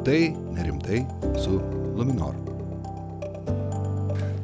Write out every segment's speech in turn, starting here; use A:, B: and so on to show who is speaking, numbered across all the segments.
A: Rimtai, nerimtai su Luminor.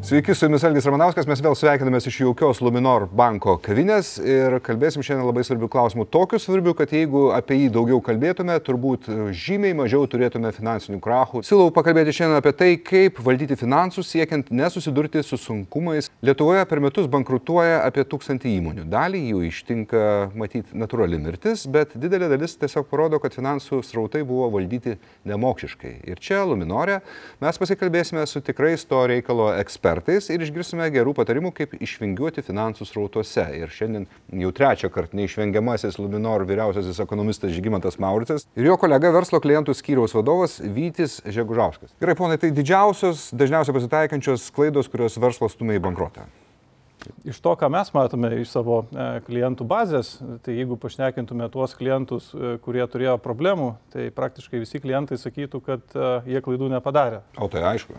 B: Sveiki, su jumis Algis Ramanauskas, mes vėl sveikinamės iš jaukios Luminor banko kavinės ir kalbėsim šiandien labai svarbių klausimų. Tokių svarbių, kad jeigu apie jį daugiau kalbėtume, turbūt žymiai mažiau turėtume finansinių krachų. Siūlau pakalbėti šiandien apie tai, kaip valdyti finansus siekiant nesusidurti su sunkumais. Lietuvoje per metus bankrutuoja apie tūkstantį įmonių. Dalį jų ištinka matyti natūrali mirtis, bet didelė dalis tiesiog parodo, kad finansų srautai buvo valdyti nemokšiškai. Ir čia Luminore mes pasikalbėsime su tikrais to reikalo ekspertais ekspertais ir išgirsime gerų patarimų, kaip išvingiuoti finansų srautuose. Ir šiandien jau trečią kartą neišvengiamasis Luminor vyriausiasis ekonomistas Žygimantas Mauricas ir jo kolega verslo klientų skyriaus vadovas Vytis Žegužauskas. Gerai, ponai, tai didžiausios, dažniausiai pasitaikančios klaidos, kurios verslo stumia į bankrotą.
C: Iš to, ką mes matome iš savo e, klientų bazės, tai jeigu pašnekintume tuos klientus, e, kurie turėjo problemų, tai praktiškai visi klientai sakytų, kad e, jie klaidų nepadarė.
B: O tai aišku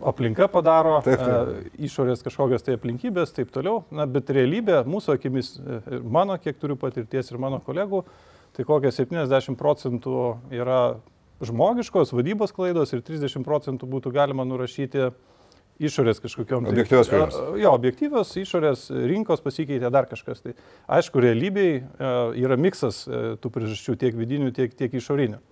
C: aplinka padaro, taip, taip. išorės kažkokios tai aplinkybės, taip toliau. Na, bet realybė mūsų akimis, ir mano, kiek turiu patirties ir mano kolegų, tai kokie 70 procentų yra žmogiškos vadybos klaidos ir 30 procentų būtų galima nurašyti išorės kažkokiam.
B: Tai, objektyvios priežastys.
C: Jo, objektyvios išorės rinkos pasikeitė dar kažkas. Tai aišku, realybėj yra miksas tų priežasčių tiek vidinių, tiek, tiek išorinių.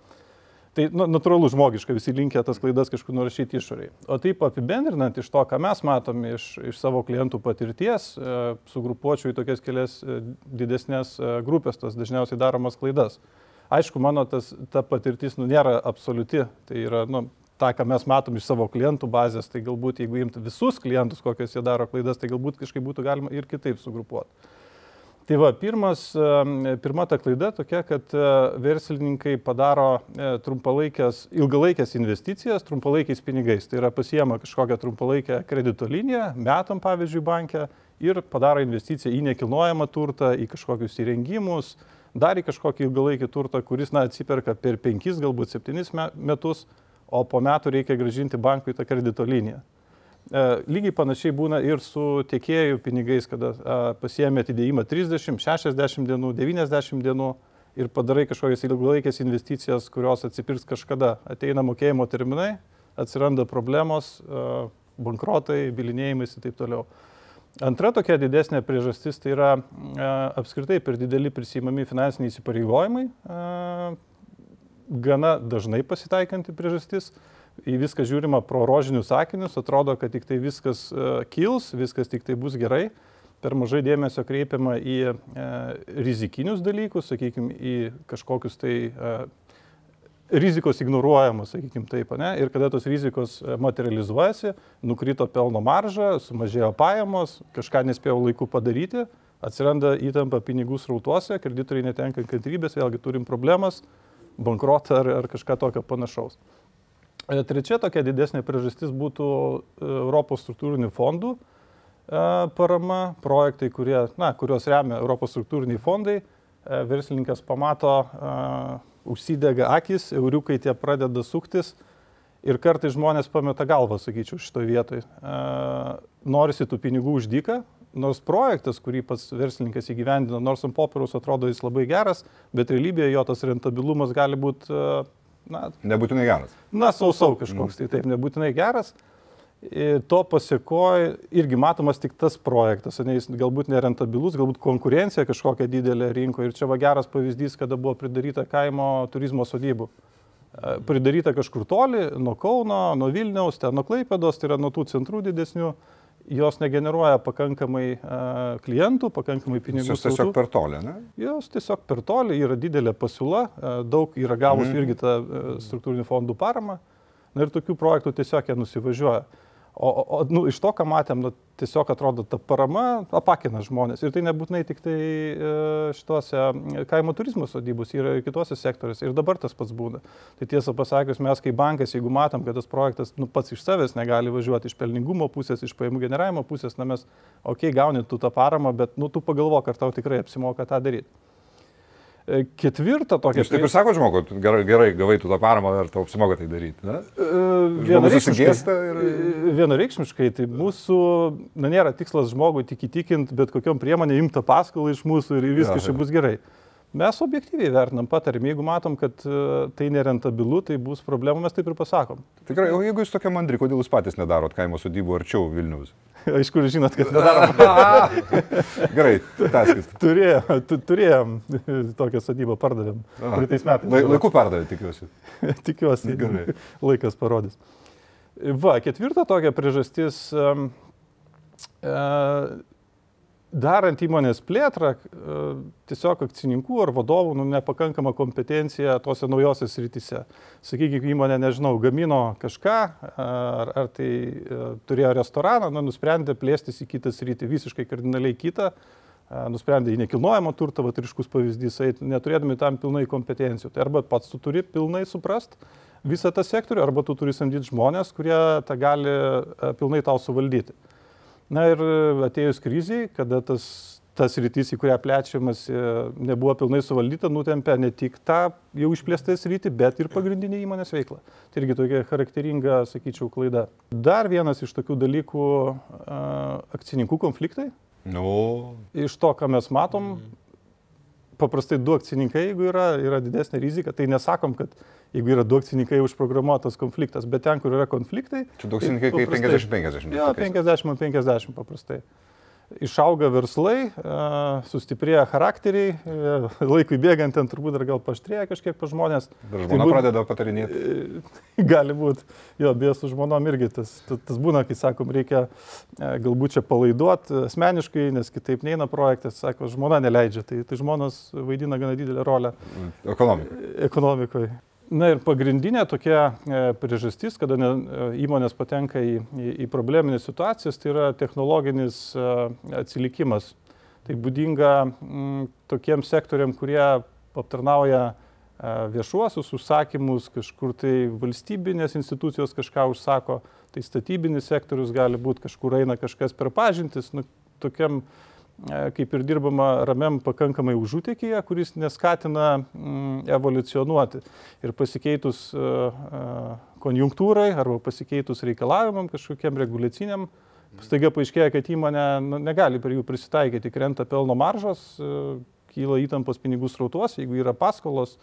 C: Tai nu, natūralu žmogiška, visi linkia tas klaidas kažkur nurašyti išoriai. O taip apibendrinant iš to, ką mes matom iš, iš savo klientų patirties, e, sugrupuočiau į tokias kelias e, didesnės e, grupės tas dažniausiai daromas klaidas. Aišku, mano tas, ta patirtis nu, nėra absoliuti, tai yra nu, tą, ką mes matom iš savo klientų bazės, tai galbūt jeigu imti visus klientus, kokias jie daro klaidas, tai galbūt kažkaip būtų galima ir kitaip sugrupuoti. Tai va, pirmas, pirma ta klaida tokia, kad e, verslininkai padaro e, trumpalaikės, ilgalaikės investicijas trumpalaikiais pinigais. Tai yra pasiema kažkokią trumpalaikę kredito liniją, metam pavyzdžiui bankę ir padaro investiciją į nekilnojamą turtą, į kažkokius įrengimus, dar į kažkokį ilgalaikį turtą, kuris, na, atsiperka per penkis, galbūt septynis metus, o po metų reikia gražinti bankui tą kredito liniją. E, lygiai panašiai būna ir su tiekėjų pinigais, kada e, pasiemi atidėjimą 30, 60 dienų, 90 dienų ir padarai kažkokias ilgalaikės investicijas, kurios atsipirks kažkada. Ateina mokėjimo terminai, atsiranda problemos, e, bankrotai, bilinėjimais ir taip toliau. Antra tokia didesnė priežastis tai yra apskritai per dideli prisimami finansiniai įsipareigojimai, gana dažnai pasitaikanti priežastis į viską žiūrima pro rožinius sakinius, atrodo, kad tik tai viskas e, kils, viskas tik tai bus gerai, per mažai dėmesio kreipiama į e, rizikinius dalykus, sakykime, į kažkokius tai e, rizikos ignoruojamos, sakykime taip, ne? ir kada tos rizikos materializuojasi, nukrito pelno marža, sumažėjo pajamos, kažką nespėjau laiku padaryti, atsiranda įtampa pinigų srautuose, kreditoriai netenka kantrybės, vėlgi turim problemas, bankrotą ar, ar kažką tokio panašaus. E, trečia tokia didesnė priežastis būtų e, Europos struktūrinių fondų e, parama, projektai, kurie, na, kuriuos remia Europos struktūriniai fondai. Verslininkas pamato, užsidega akis, euriukai tie pradeda suktis ir kartai žmonės pameta galvą, sakyčiau, šitoje vietoje. Norisi tų pinigų uždyką, nors projektas, kurį pats verslininkas įgyvendina, nors ant popieriaus atrodo jis labai geras, bet realybėje jo tas rentabilumas gali būti
B: Na, nebūtinai geras.
C: Na, sausau kažkoks, tai taip, nebūtinai geras. Ir to pasiekoja irgi matomas tik tas projektas, ne, jis galbūt nerentabilus, galbūt konkurencija kažkokia didelė rinkoje. Ir čia va geras pavyzdys, kada buvo pridaryta kaimo turizmo sodybų. E, pridaryta kažkur toli, nuo Kauno, nuo Vilniaus, ten nuo Klaipėdos, tai yra nuo tų centrų didesnių jos negeneruoja pakankamai klientų, pakankamai pinigų.
B: Jos tiesiog per toli, ne?
C: Jos tiesiog per toli, yra didelė pasiūla, daug yra gavus mm. irgi tą struktūrinių fondų paramą. Na ir tokių projektų tiesiog jie nusivažiuoja. O, o nu, iš to, ką matėm, nu, tiesiog atrodo, ta parama apakina žmonės. Ir tai nebūtinai tik tai e, šituose kaimo turizmo sodybus, yra ir kitose sektoriuose. Ir dabar tas pats būna. Tai tiesą pasakius, mes kaip bankas, jeigu matom, kad tas projektas nu, pats iš savęs negali važiuoti iš pelningumo pusės, iš pajamų generavimo pusės, na mes, okei, okay, gauni tu tą paramą, bet nu, tu pagalvok, ar tau tikrai apsimoka tą daryti. E, ketvirta tokia.
B: Jūs taip ir sako žmogui, gerai, gerai gavai tu tą paramą, ar tau apsimoka tai daryti? Ne?
C: E, vienareikšmiškai, ir... E, vienareikšmiškai, tai mūsų, na nėra tikslas žmogui tik įtikinti, bet kokiam priemonė imta paskolą iš mūsų ir viskas čia bus gerai. Mes objektyviai vertinam, patarim, jeigu matom, kad e, tai nerentabilu, tai bus problemų, mes taip ir pasakom.
B: Tikrai, o jeigu jūs tokia mandri, kodėl jūs patys nedarot kaimo sodybų arčiau Vilnius?
C: Iš kur žinot, kad nedarom.
B: Gerai, tęskit.
C: Turėjom, tu, turėjom tokią sodybą, pardavėm. Praeitais metais.
B: Lai, laiku perdavė, tikiuosi.
C: Tikiuosi,
B: Gerai.
C: laikas parodys. Va, ketvirta tokia priežastis. Uh, darant įmonės plėtrą, e, tiesiog akcininkų ar vadovų nu, nepakankama kompetencija tose naujosios rytise. Sakykime, įmonė, nežinau, gamino kažką, ar, ar tai e, turėjo restoraną, nu, nusprendė plėstis į kitą rytį, visiškai kardinaliai kitą, e, nusprendė į nekilnojamą turtą, va, ryškus pavyzdys, neturėdami tam pilnai kompetencijų. Tai arba pats tu turi pilnai suprast visą tą sektorių, arba tu turi samdyti žmonės, kurie tą gali pilnai tau suvaldyti. Na ir atėjus kriziai, kada tas, tas rytis, į kurią plečiamas nebuvo pilnai suvaldyta, nutempė ne tik tą jau išplėstą rytį, bet ir pagrindinį įmonės veiklą. Tai irgi tokia charakteringa, sakyčiau, klaida. Dar vienas iš tokių dalykų - akcininkų konfliktai.
B: Nu.
C: Iš to, ką mes matom, paprastai du akcininkai, jeigu yra, yra didesnė rizika, tai nesakom, kad jeigu yra du akcininkai užprogramuotas konfliktas, bet ten, kur yra konfliktai.
B: Čia du akcininkai kaip 50-50.
C: Jo, 50-50 paprastai išauga verslai, sustiprėja charakteriai, laikui bėgant ten turbūt dar gal paštrėja kažkiek pa žmonės.
B: Dar žmona tai būt, pradeda patarinėti.
C: Gali būti, jo, beje, su žmonom irgi tas, tas, tas būna, kai sakom, reikia galbūt čia palaiduoti asmeniškai, nes kitaip neina projektas, sako, žmona neleidžia, tai, tai žmonos vaidina gana didelę rolę.
B: Ekonomikoje.
C: Ekonomikoje. Na ir pagrindinė tokia e, priežastis, kada ne, e, įmonės patenka į, į, į probleminės situacijas, tai yra technologinis e, atsilikimas. Tai būdinga m, tokiem sektoriam, kurie aptarnauja viešuosius užsakymus, kažkur tai valstybinės institucijos kažką užsako, tai statybinis sektorius gali būti, kažkur eina kažkas per pažintis, nu, tokiam uh, kaip ir dirbama ramiam pakankamai užutekyje, kuris neskatina mm, evoliucionuoti. Ir pasikeitus e, e, konjunktūrai arba pasikeitus reikalavimam kažkokiam reguliaciniam, staiga paaiškėja, kad įmonė nu, negali prie jų prisitaikyti, krenta pelno maržos, kyla įtampos pinigų srautos, jeigu yra paskolos,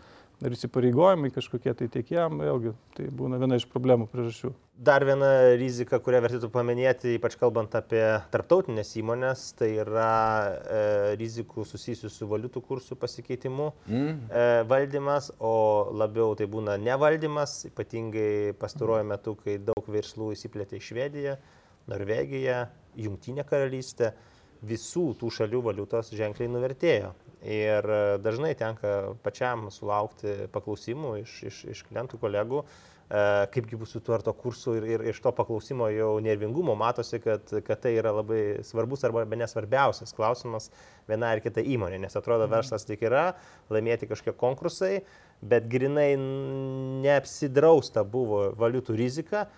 C: ir įsipareigojimai kažkokie tai tiekėjam, vėlgi tai būna viena iš problemų priežasčių.
D: Dar viena rizika, kurią vertėtų paminėti, ypač kalbant apie tarptautinės įmonės, tai yra e, rizikų susijusių su valiutų kursų pasikeitimu mm. e, valdymas, o labiau tai būna nevaldymas, ypatingai pastaruoju metu, kai daug verslų įsiplėtė į Švediją, Norvegiją, Jungtinę karalystę visų tų šalių valiutos ženkliai nuvertėjo. Ir e, dažnai tenka pačiam sulaukti paklausimų iš, iš, iš klientų kolegų, e, kaipgi bus su tuo ar to kursu ir, ir iš to paklausimo jau nervingumo matosi, kad, kad tai yra labai svarbus arba nesvarbiausias klausimas viena ar kita įmonė, nes atrodo mhm. verslas tik yra laimėti kažkokie konkursai, bet grinai neapsidrausta buvo valiutų rizika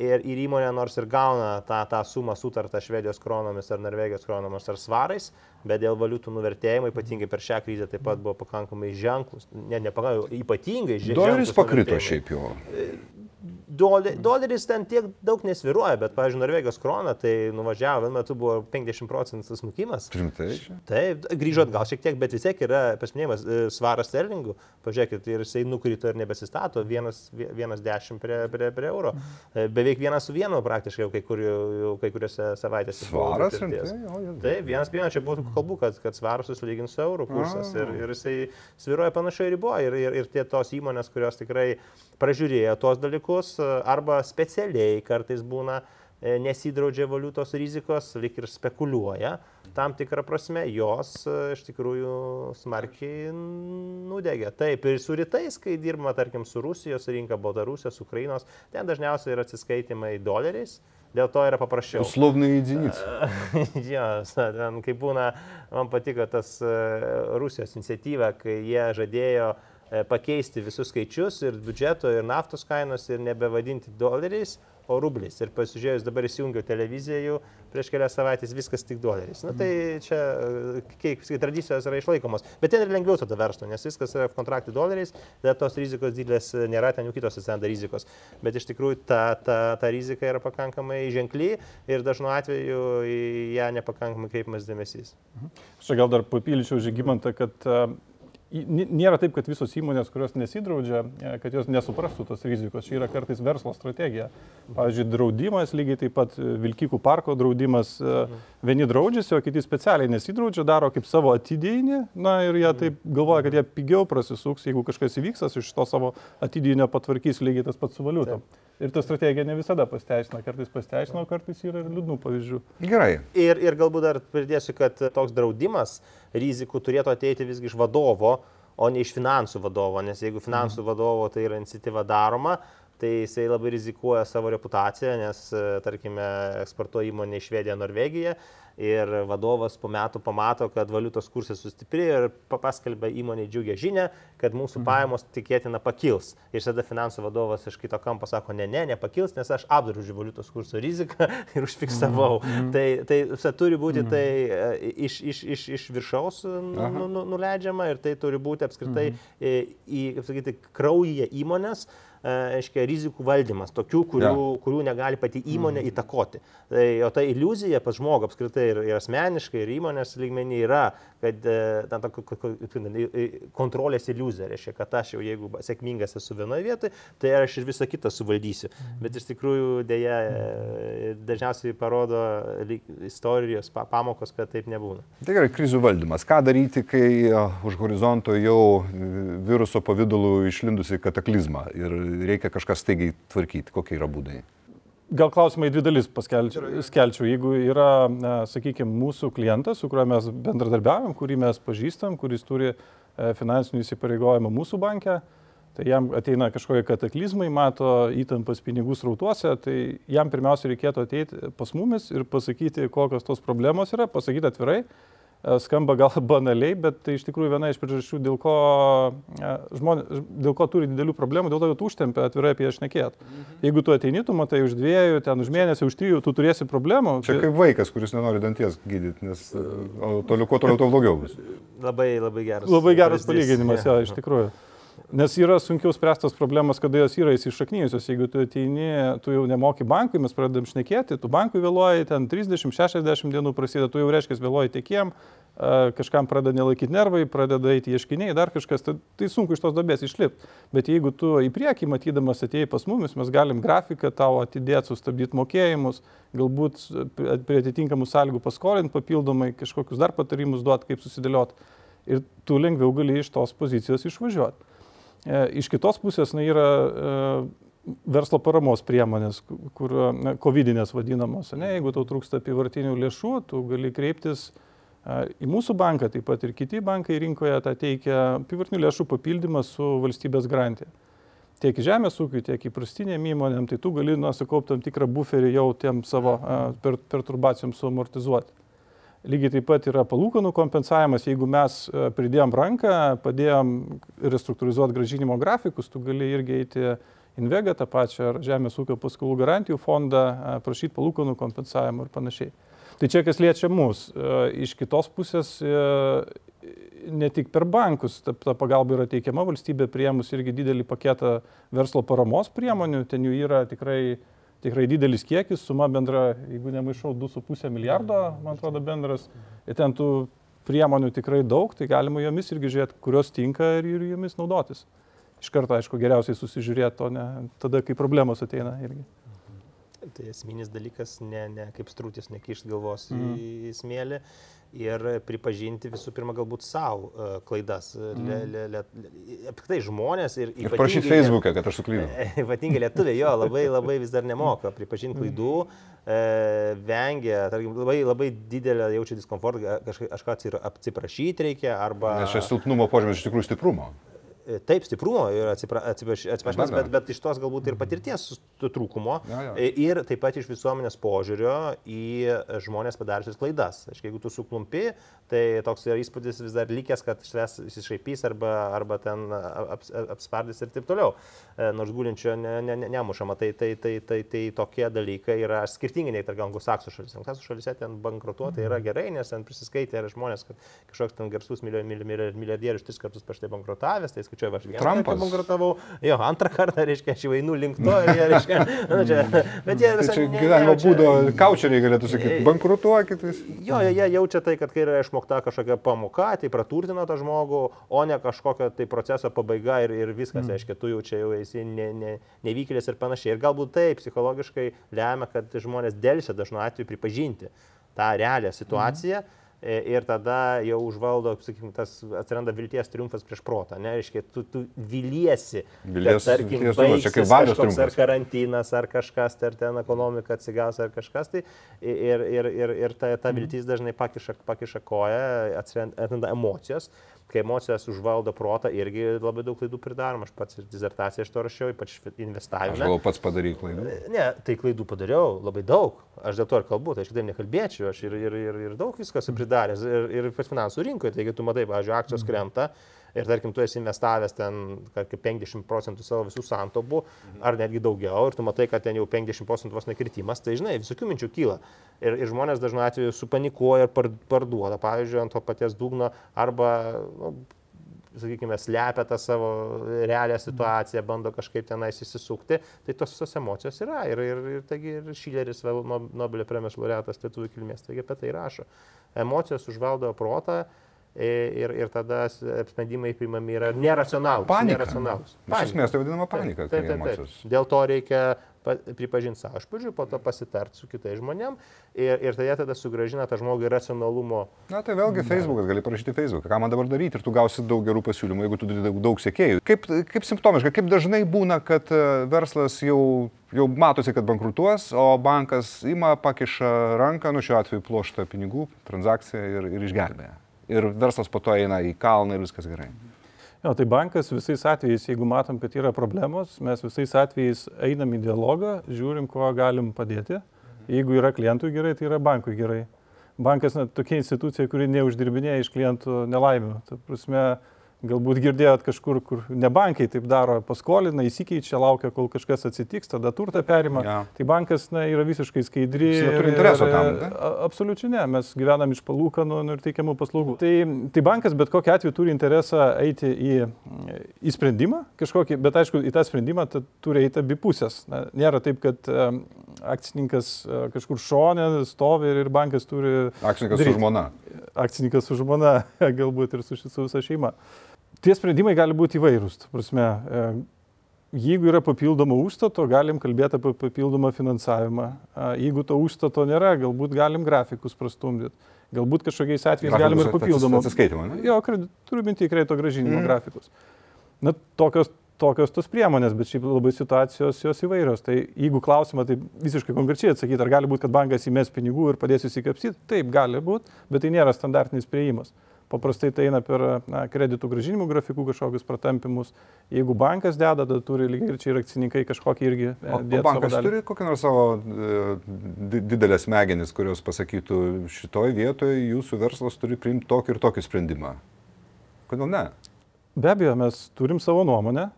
D: ir, ir įmonė nors ir gauna tą, tą sumą sutartą Švedijos kronomis ar Norvegijos kronomis ar svarais, bet dėl valiutų nuvertėjimo, ypatingai per šią krizę taip pat buvo pakankamai ženklus, ne, nepakankamai, ypatingai ženklus.
B: Doleris pakrito šiaip jau
D: doleris ten tiek daug nesviruoja, bet, pavyzdžiui, Norvegijos krona, tai nuvažiavo, vienu metu buvo 50 procentų smukimas.
B: Rimtai?
D: Taip, grįžo atgal šiek tiek, bet vis tiek yra pasimėjimas e, svaras sterlingų. Pažiūrėkit, ir jisai nukrito ir nebesistato, vienas, vienas dešimt prie, prie, prie euro. E, beveik vienas su vienu praktiškai jau kai, kur, jau kai kuriuose savaitėse.
B: Svaras, rimtai?
D: Taip, vienas vienas čia buvo kalbų, kad, kad svaras susilygins su eurų kursas ir, ir jisai sviruoja panašiai riboje ir, ir, ir tie tos įmonės, kurios tikrai pražiūrėjo tos dalykus arba specialiai kartais būna e, nesidraudžia valiutos rizikos, lik ir spekuliuoja, tam tikrą prasme jos e, iš tikrųjų smarkiai nudegė. Taip, ir su rytais, kai dirbama, tarkim, su Rusijos rinka, Baltarusijos, Ukrainos, ten dažniausiai yra atsiskaitimai doleriais. Dėl to yra paprasčiau.
B: Slovnai įdzinys.
D: jo, ten kaip būna, man patiko tas e, Rusijos iniciatyva, kai jie žadėjo E, pakeisti visus skaičius ir biudžeto, ir naftos kainos, ir nebevadinti doleriais, o rubliais. Ir pasižiūrėjus dabar įsijungiau televiziją jau prieš kelias savaitės, viskas tik doleriais. Na tai čia, kaip sakai, tradicijos yra išlaikomos. Bet ten ir lengviau tada verslo, nes viskas yra kontraktai doleriais, tada tos rizikos didelės nėra, ten jau kitos atsiranda rizikos. Bet iš tikrųjų ta, ta, ta rizika yra pakankamai ženkli ir dažnu atveju į ją nepakankamai kreipiamas dėmesys.
C: Aš gal dar papildyčiau žygimantą, kad uh, nėra taip, kad visos įmonės, kurios nesidraudžia, e, kad jos nesuprastų tos rizikos. Čia yra kartais verslo strategija. Pavyzdžiui, draudimas, lygiai taip pat e, Vilkikų parko draudimas, e, vieni draudžiasi, o kiti specialiai nesidraudžia, daro kaip savo atidėjinį, na ir jie taip galvoja, kad jie pigiau prasisuks, jeigu kažkas įvyks, iš to savo atidėjinio patvarkys lygiai tas pats su valiutom. Ir ta strategija ne visada pasteisina, kartais pasteisina, o kartais yra ir liūdnų pavyzdžių.
B: Gerai.
D: Ir, ir galbūt dar pridėsiu, kad toks draudimas rizikų turėtų ateiti visgi iš vadovo, o ne iš finansų vadovo, nes jeigu finansų vadovo tai yra iniciatyva daroma, tai jisai labai rizikuoja savo reputaciją, nes, e, tarkime, eksportuoja įmonė į Švediją, Norvegiją ir vadovas po metų pamato, kad valiutos kursas sustiprėjo ir pa- paskelbia įmonė džiugę žinę, kad mūsų pajamos tikėtina pakils. Ir tada finansų vadovas iš kito kampo sako, ne, ne, nepakils, nes aš apdraudžiu valiutos kurso riziką ir užfiksavau. Tai, tai visa turi būti tai e, iš, iš, iš, iš viršaus nu, nu, nu, nuleidžiama ir tai turi būti apskritai e, į, kaip sakyti, kraujyje įmonės aiškiai, rizikų valdymas, tokių, kurių,
B: Jo.
D: kurių negali pati įmonė įtakoti. Tai, o ta iliuzija pas žmogų apskritai ir, ir asmeniškai, ir įmonės lygmenį yra, kad e, ten ta kontrolės iliuzija reiškia, kad aš jau jeigu sėkmingas esu vienoje vietoje, tai aš ir visą kitą suvaldysiu. Bet iš tikrųjų dėja e, dažniausiai parodo istorijos pa, pamokos, kad taip nebūna.
B: Tai gerai, krizių valdymas. Ką daryti, kai už horizonto jau e, viruso pavydalu išlindusi kataklizma ir reikia kažką staigiai tvarkyti? Kokie yra būdai?
C: Gal klausimai į dvi dalis paskelčiau. Skelčiau. Jeigu yra, sakykime, mūsų klientas, su kuriuo mes bendradarbiavam, kurį mes pažįstam, kuris turi e, finansinių įsipareigojimų mūsų banke, tai jam ateina kažkokie kataklizmai, mato įtampas pinigų srautuose, tai jam pirmiausia reikėtų ateiti pas mumis ir pasakyti, kokios tos problemos yra, pasakyti atvirai. E, Skamba gal banaliai, bet tai iš tikrųjų viena iš priežasčių, dėl ko, žmonės, dėl ko turi didelių problemų, dėl to, kad užtempia atvirai apie šnekėt. Jeigu tu ateini, tu matai už dviejų, ten už mėnesį, už trijų, tu turėsi problemų.
B: Čia kaip vaikas, kuris nenori danties gydyti, nes e, o toliau, kuo toliau, tuo blogiau bus.
D: Labai, labai geras.
C: Labai geras palyginimas, jo, iš tikrųjų. Nes yra sunkiau spręstos problemas, kada jos yra įsišaknyjusios. Jeigu tu ateini, tu jau nemoki bankui, mes pradedam šnekėti, tu bankui vėluoji, ten 30-60 dienų prasideda, tu jau reiškia vėluoji tiekiem, kažkam pradeda nelaikyti nervai, pradeda eiti ieškiniai, dar kažkas, tai, tai sunku iš tos dobės išlipti. Bet jeigu tu į priekį matydamas atėjai pas mumis, mes galim grafiką tau atidėti, sustabdyti mokėjimus, galbūt prie atitinkamų sąlygų paskolinti papildomai, kažkokius dar patarimus duoti, kaip susidėlioti. Ir tu lengviau gali iš tos pozicijos išvažiuoti. E, Iš kitos pusės na, yra e, verslo paramos priemonės, kur na, covidinės vadinamos. Ne? Jeigu tau trūksta apivartinių lėšų, tu gali kreiptis e, į mūsų banką, taip pat ir kiti bankai rinkoje tą teikia apivartinių lėšų papildymą su valstybės garantija. Tiek žemės ūkiui, tiek įprastinėm įmonėm, tai tu gali nusikaupt tam tikrą buferį jau tiem savo per, perturbacijom suamortizuoti. Lygiai taip pat yra palūkanų kompensavimas, jeigu mes e, pridėjom ranką, padėjom restruktūrizuoti gražinimo grafikus, tu gali irgi eiti Invega tą pačią ar Žemės ūkio paskolų garantijų fondą, e, prašyti palūkanų kompensavimo ir panašiai. Tai čia kas liečia mus. E, Iš kitos pusės ne tik per bankus ta, ta pagalba yra teikiama, valstybė priemus irgi didelį paketą verslo paramos priemonių, ten jų yra tikrai tikrai didelis kiekis, suma bendra, jeigu nemaišau, 2,5 milijardo, man atrodo, bendras. Ir ten tų priemonių tikrai daug, tai galima jomis irgi žiūrėti, kurios tinka ir, ir jomis naudotis. Iš karto, aišku, geriausiai susižiūrėti, o ne tada, kai problemos ateina irgi.
D: Tai esminis dalykas, ne, ne kaip strūtis, nekišt galvos mm. į smėlį ir pripažinti visų pirma galbūt savo uh, klaidas. Le, le, le, apskritai žmonės ir...
B: Ir prašyti Facebook'e, kad aš suklydau.
D: Ypatingai lietuviai jo labai, labai vis dar nemoka pripažinti klaidų, e, vengia, tarkim, labai, labai didelę jaučia diskomfortą, kažką atsiprašyti reikia arba...
B: Nes čia silpnumo požymis iš tikrųjų stiprumo.
D: Taip, stiprumo ir atsiprašymas, bet, bet iš tos galbūt ir patirties trūkumo.
B: Ja, ja.
D: Ir taip pat iš visuomenės požiūrio į žmonės padariusius klaidas. Aiškiai, jeigu tu suklumpi, tai toks yra įspūdis vis dar likęs, kad iš tavęs įsišaipys arba, arba ten aps, apspardys ir taip toliau. Nors gulinčio ne, ne, ne, nemušama. Tai, tai, tai, tai, tai tokie dalykai yra skirtingi nei tarp anglosaksų šalyse. Anglosaksų šalyse ten bankrutuoti yra gerai, nes ten prisiskaitė yra žmonės, kad kažkoks ten garsus milijardierius tris kartus prieš tai bankrutavęs. Tai skaičiuoju, aš vieną kartą bankrutavau, jo, antrą kartą, reiškia, aš einu link to ir jie, reiškia. Nu, čia, bet jie
B: Tai
D: visai
B: čia
D: ne-
B: gyvenimo būdo kaučeriai galėtų sakyti, bankrutuokit visi.
D: Jo, jie jaučia tai, kad kai yra išmokta kažkokia pamoka, tai praturtina tą žmogų, o ne kažkokio tai proceso pabaiga ir, ir viskas, mm. aiškiai, tu jau čia jau esi ne, ne, nevykėlis ir panašiai. Ir galbūt tai psichologiškai lemia, kad žmonės dėlsia dažnu atveju pripažinti tą realią situaciją. Mm. Ir tada jau užvaldo, sakykime, tas atsiranda vilties triumfas prieš protą. Ne, reiškia, tu, tu viliesi,
B: Vilties-
D: kad, tarkim,
B: triumfas, čia kaip valios
D: kažkoks ar
B: triumfas.
D: karantinas, ar kažkas, tai ar ten ekonomika atsigaus, ar kažkas. Tai ir, ir, ir, ir ta, ta viltis dažnai pakiša, pakiša koją, atsiranda emocijos. Kai emocijos užvaldo protą, irgi labai daug klaidų pridaroma. Aš pats ir disertaciją iš to rašiau, ypač
B: Aš
D: investavime.
B: gal pats padaryk klaidų.
D: Ne, tai klaidų padariau labai daug. Aš dėl to ir kalbu, tai aš kitaip nekalbėčiau, aš ir, ir, ir, ir daug visko esu pridaręs. Ir, ir finansų rinkoje, taigi tu matai, pavyzdžiui, akcijos krenta ir tarkim, tu esi investavęs ten kaip 50 procentų savo visų santaupų, ar netgi daugiau, ir tu matai, kad ten jau 50 procentų vos nekritimas, tai žinai, visokių minčių kyla. Ir, ir žmonės dažnu atveju supanikuoja ir par- parduoda, pavyzdžiui, ant to paties dugno, arba nu, sakykime, slepia tą savo realią situaciją, bando kažkaip tenais įsisukti, tai tos visos emocijos yra. Ir, ir, ir, taigi, ir Šileris, Nobelio premijos laureatas lietuvių kilmės, taigi apie tai rašo. Emocijos užvaldo protą i- ir, ir tada sprendimai priimami yra neracionalūs.
B: Panika.
D: neracionalūs.
B: Iš esmės tai vadinama panika,
D: Taip, taip, taip, taip. Dėl to reikia pa- pripažinti savo iš pradžių, po to pasitarti su kitais žmonėm ir, ir tai jie tada sugražina tą žmogų racionalumo
B: Na tai vėlgi Facebookas, gali parašyti Facebook, ką man dabar daryti ir tu gausi daug gerų pasiūlymų, jeigu tu turi daug, daug sekėjų. Kaip, kaip simptomiška, kaip dažnai būna, kad e, verslas jau, jau matosi, kad bankrutuos, o bankas ima, pakiša ranką, nu šiuo atveju plošta pinigų, transakciją ir, ir išgelbėja. Ir verslas po to eina į kalną ir viskas gerai.
C: Jo, tai bankas visais atvejais, jeigu matom, kad yra problemos, mes visais atvejais einam į dialogą, žiūrim, kuo galim padėti. Jeigu yra klientui gerai, tai yra bankui gerai. Bankas na, tokia institucija, kuri neuždirbinėja iš klientų nelaimių. Ta prasme, galbūt girdėjot kažkur, kur ne bankai taip daro, paskolina, įsikeičia, laukia, kol kažkas atsitiks, tada turtą perima.
B: Jo.
C: Tai bankas na, yra visiškai skaidri.
B: Jis neturi intereso tam, ne?
C: Absoliučiai ne, mes gyvenam iš palūkanų nu, ir teikiamų paslaugų. Tai, tai bankas bet kokiu atveju turi interesą eiti į, į sprendimą kažkokį, bet aišku, į tą sprendimą turi eiti abi pusės. Na, nėra taip, kad um, akcininkas uh, kažkur šonė stovi ir, bankas turi...
B: Akcininkas
C: daryt.
B: su žmona.
C: Akcininkas su žmona, galbūt ir su, su visa šeima. Tie sprendimai gali būti įvairūs. Prasme, e, jeigu yra papildomo užstato, galim kalbėti apie papildomą finansavimą. A, Jeigu to užstato nėra, galbūt galim grafikus prastumdyti. Galbūt kažkokiais atvejais galim ir
B: Grafikus
C: papildomą.
B: atsiskaitymą, ne?
C: Jo, turiu minti kredito gražinimo mm. grafikus. Na, tokios, tokios tos priemonės, bet šiaip labai situacijos jos įvairios. Tai jeigu klausimą tai visiškai konkrečiai atsakyti, ar gali būti, kad bankas įmes pinigų ir padės įsikapsyti, taip gali būti, bet tai nėra standartinis prieimas. Paprastai tai eina per na, kreditų gražinimų grafikų kažkokius pratampimus. Jeigu bankas deda, tada turi lygiai ir čia ir akcininkai kažkokį irgi e,
B: O, bankas turi kokią nors savo e, di- didelės smegenis, kurios pasakytų, šitoj vietoje jūsų verslas turi priimti tokį ir tokį sprendimą. Kodėl ne?
C: Be abejo, mes turim savo nuomonę,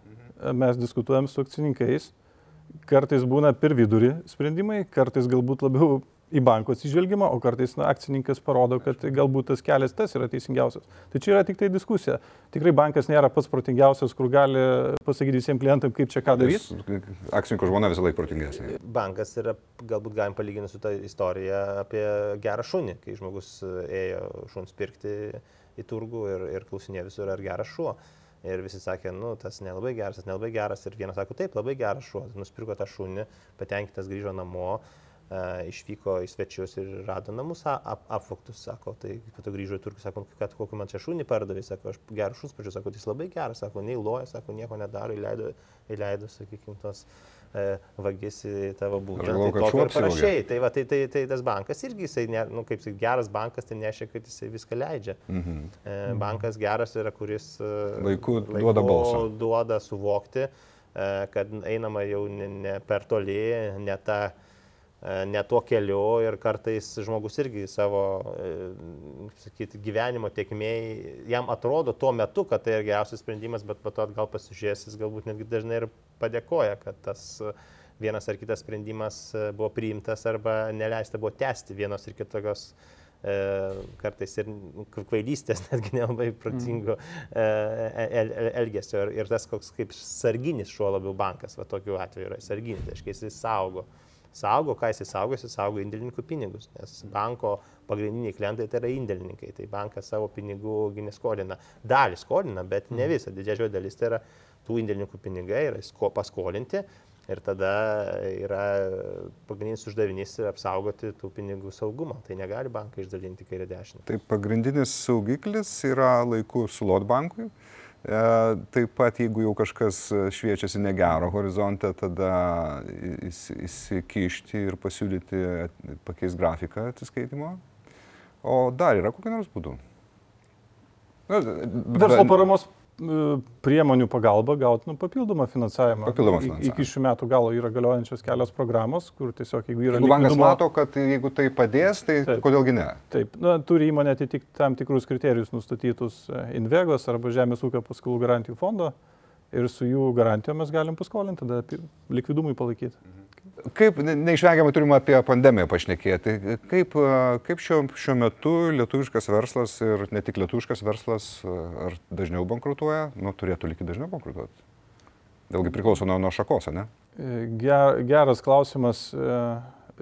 C: mes diskutuojam su akcininkais, kartais būna per vidurį sprendimai, kartais galbūt labiau į banko atsižvelgimą, o kartais na, akcininkas parodo, kad galbūt tas kelias tas yra teisingiausias. Tai čia yra tik tai diskusija. Tikrai bankas nėra pats protingiausias, kur gali pasakyti visiems klientams, kaip čia ką daryti.
B: Akcininko žmona visą laiką protingesnė.
D: bankas yra, galbūt galim palyginti su tą istoriją apie gerą šunį, kai žmogus ėjo šuns pirkti į turgų ir, ir klausinėjo visur, ar geras šuo. Ir visi sakė, nu, tas nelabai geras, tas nelabai geras. Ir vienas sako, taip, labai geras šuo. Nusipirko tą šunį, patenkintas grįžo namo, išvyko į svečius ir rado namus ap, apvoktus, sako. Tai po to grįžo į turgų, sako, kad kokį man čia šunį pardavė, sako, aš gerus šuns pažiūrėjau, sako, jis labai geras, sako, neįloja, sako, nieko nedaro, įleido, įleido sakykime, tos e, vagis į tavo būdą. Tai tokio ir panašiai. Tai, va, tai, tai, tai tas bankas irgi, jisai, ne, nu, kaip sakyt, geras bankas, tai nereiškia, kad jisai viską leidžia.
B: Mhm.
D: E, bankas geras yra, kuris e,
B: Laiku duoda balsą.
D: duoda suvokti, e, kad einama jau ne, ne per toli, ne, ta, e, ne tuo keliu ir kartais žmogus irgi savo e, sakyti, gyvenimo tiekmei, jam atrodo tuo metu, kad tai yra geriausias sprendimas, bet po to atgal pasižiūrės, jis galbūt netgi dažnai ir padėkoja, kad tas e, vienas ar kitas sprendimas e, buvo priimtas arba neleista buvo tęsti vienos ir kitokios e, kartais ir kvailystės, netgi nelabai protingo e, el, el, elgesio. Ir, ir tas koks kaip sarginis šuo labiau bankas, va tokiu atveju yra sarginis, tai reiškia jis saugo. Saugo, ką jis saugo, jis saugo indėlininkų pinigus, nes banko pagrindiniai klientai tai yra indėlininkai, tai bankas savo pinigų neskolina. Dalį skolina, bet ne visą, didžioji dalis tai yra tų indėlininkų pinigai, yra sko, paskolinti ir tada yra pagrindinis uždavinys apsaugoti tų pinigų saugumą. Tai negali bankai išdalinti kairė dešinė.
B: Tai pagrindinis saugiklis yra laiku sulot bankui. E, taip pat, jeigu jau kažkas šviečiasi negero horizonte, tada įs, įsikišti ir pasiūlyti pakeisti grafiką atsiskaitimo. O dar yra kokių nors būdų?
C: Verslo paramos e, priemonių pagalba gauti nu, papildomą finansavimą.
B: Papildomą finansavimą.
C: Iki šių metų galo yra galiojančios kelios programos, kur tiesiog jeigu yra...
B: Jeigu bankas
C: likvidumo-
B: mato, kad jeigu tai padės, tai
C: Taip.
B: kodėlgi ne?
C: Taip, na, turi įmonė atitikti tam tikrus kriterijus nustatytus e, Invegos arba Žemės ūkio paskolų garantijų fondo ir su jų garantijom mes galim paskolinti, tada likvidumui palaikyti.
B: Kaip ne- neišvengiamai turim apie pandemiją pašnekėti. Kaip, kaip šiuo, šiuo metu lietuviškas verslas ir ne tik lietuviškas verslas ar dažniau bankrutuoja, nu turėtų likti dažniau bankrutuoti? Vėlgi priklauso nuo, nuo šakos, ne?
C: Ger, geras klausimas. e,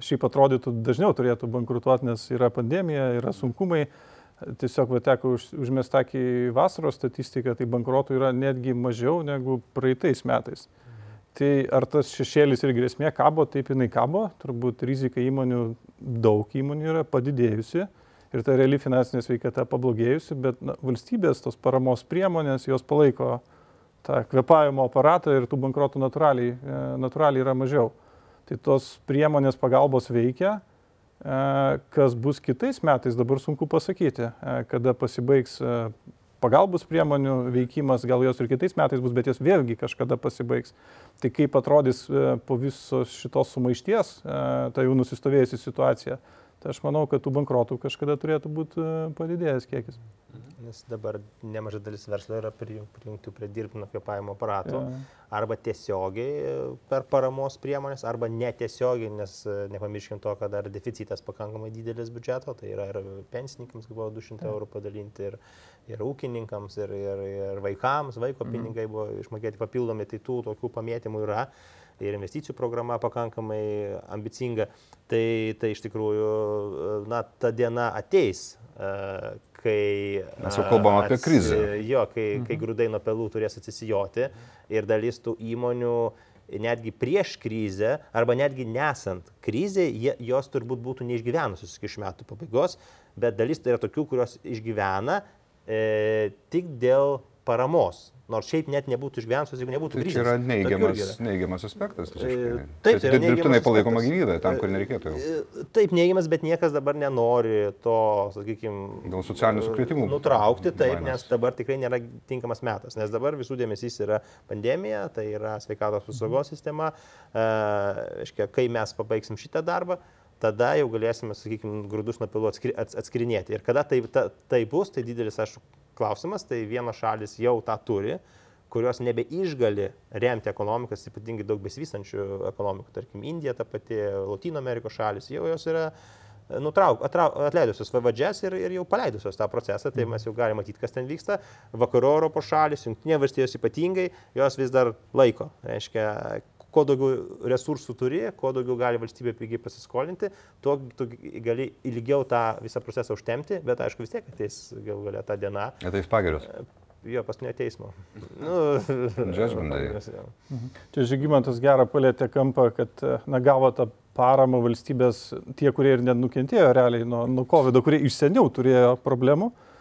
C: Šiaip atrodytų dažniau turėtų bankrutuoti, nes yra pandemija, yra sunkumai. Tiesiog va, teko už, užmest akį į vasaros statistiką, tai bankruotų yra netgi mažiau negu praeitais metais. Tai ar tas šešėlis ir grėsmė kabo, taip jinai kabo, turbūt rizika įmonių, daug įmonių yra padidėjusi ir ta reali finansinė sveikata pablogėjusi, bet na, valstybės tos paramos priemonės, jos palaiko tą kvepavimo aparatą ir tų bankruotų natūraliai, e, natūraliai yra mažiau. Tai tos priemonės pagalbos veikia. E, Kas bus kitais metais, dabar sunku pasakyti, e, kada pasibaigs pagalbos priemonių veikimas, gal jos ir kitais metais bus, bet jos vėlgi kažkada pasibaigs. Tai kaip atrodys e, po visos šitos sumaišties, e, ta jau nusistovėjusi situacija, tai aš manau, kad tų bankrotų kažkada turėtų būti e, padidėjęs kiekis.
D: Nes dabar nemaža dalis verslo yra prijung- prijungti prie dirbtino kvepavimo aparatų.
C: Jo.
D: Arba tiesiogiai per paramos priemonės, arba netiesiogiai, nes e, nepamirškim to, kad dar deficitas pakankamai didelis biudžeto, tai yra ir pensininkams, buvo 200 eurų padalinti, ir, ir ūkininkams, ir, ir, ir vaikams, vaiko pinigai buvo išmokėti papildomi, tai tų tokių pamėtymų yra. Ir investicijų programa pakankamai ambicinga. Tai, tai iš tikrųjų, e, na, ta diena ateis, e, kai...
B: Mes jau kalbam apie krizę.
D: Jo, kai, kai grūdai nuo pelų turės atsisijoti ir dalis tų įmonių netgi prieš krizę arba netgi nesant krizė, jos turbūt būtų neišgyvenusios iki šių metų pabaigos, bet dalis tai yra tokių, kurios išgyvena e, tik dėl paramos. Nors šiaip net nebūtų išgyvenusios, jeigu nebūtų
B: Tai
D: krizės.
B: čia yra neigiamas, neigiamas aspektas.
D: E,
B: visiškai.
D: Taip, tai
B: dirbtinai palaikoma gyvybė, tam, kur nereikėtų jau.
D: E, Taip, neigiamas, bet niekas dabar nenori to, sakykime,
B: Dėl socialinių sukrėtimų.
D: Nutraukti, taip,
B: baimės.
D: nes dabar tikrai nėra tinkamas metas, nes dabar visų dėmesys yra pandemija, tai yra sveikatos apsaugos sistema. E, Aiškia, kai mes pabaigsim šitą darbą, tada jau galėsime, sakykime, grūdus nuo pilų atskri, ats, atskirinėti. Ir kada tai, ta, tai bus, tai didelis, aišku, klausimas, tai vienos šalis jau tą turi kurios nebeišgali remti ekonomikas, ypatingai daug besivystančių ekonomikų, tarkim, Indija, ta pati Latino Amerikos šalis, jau jos yra e, nutrauk, atrau, atleidusios vavadžias ir, ir jau paleidusios tą procesą, tai mes jau galime matyti, kas ten vyksta. Vakarų Europos šalis, Junktinė valstijos ypatingai, jos vis dar laiko. Reiškia, kuo daugiau resursų turi, kuo daugiau gali valstybė pigiai pasiskolinti, tuo tu gali ilgiau tą visą procesą užtemti, bet aišku vis tiek ateis gal galia tą dieną,
B: Ateis pagirios.
D: jo paskutinio teismo. Nu,
B: Judgment day.
C: Čia Žygimantas gerą palėtė kampą, kad na, gavo tą paramą valstybės tie, kurie ir nenukentėjo realiai nuo, nuo COVID, kurie iš seniau turėjo problemų. E,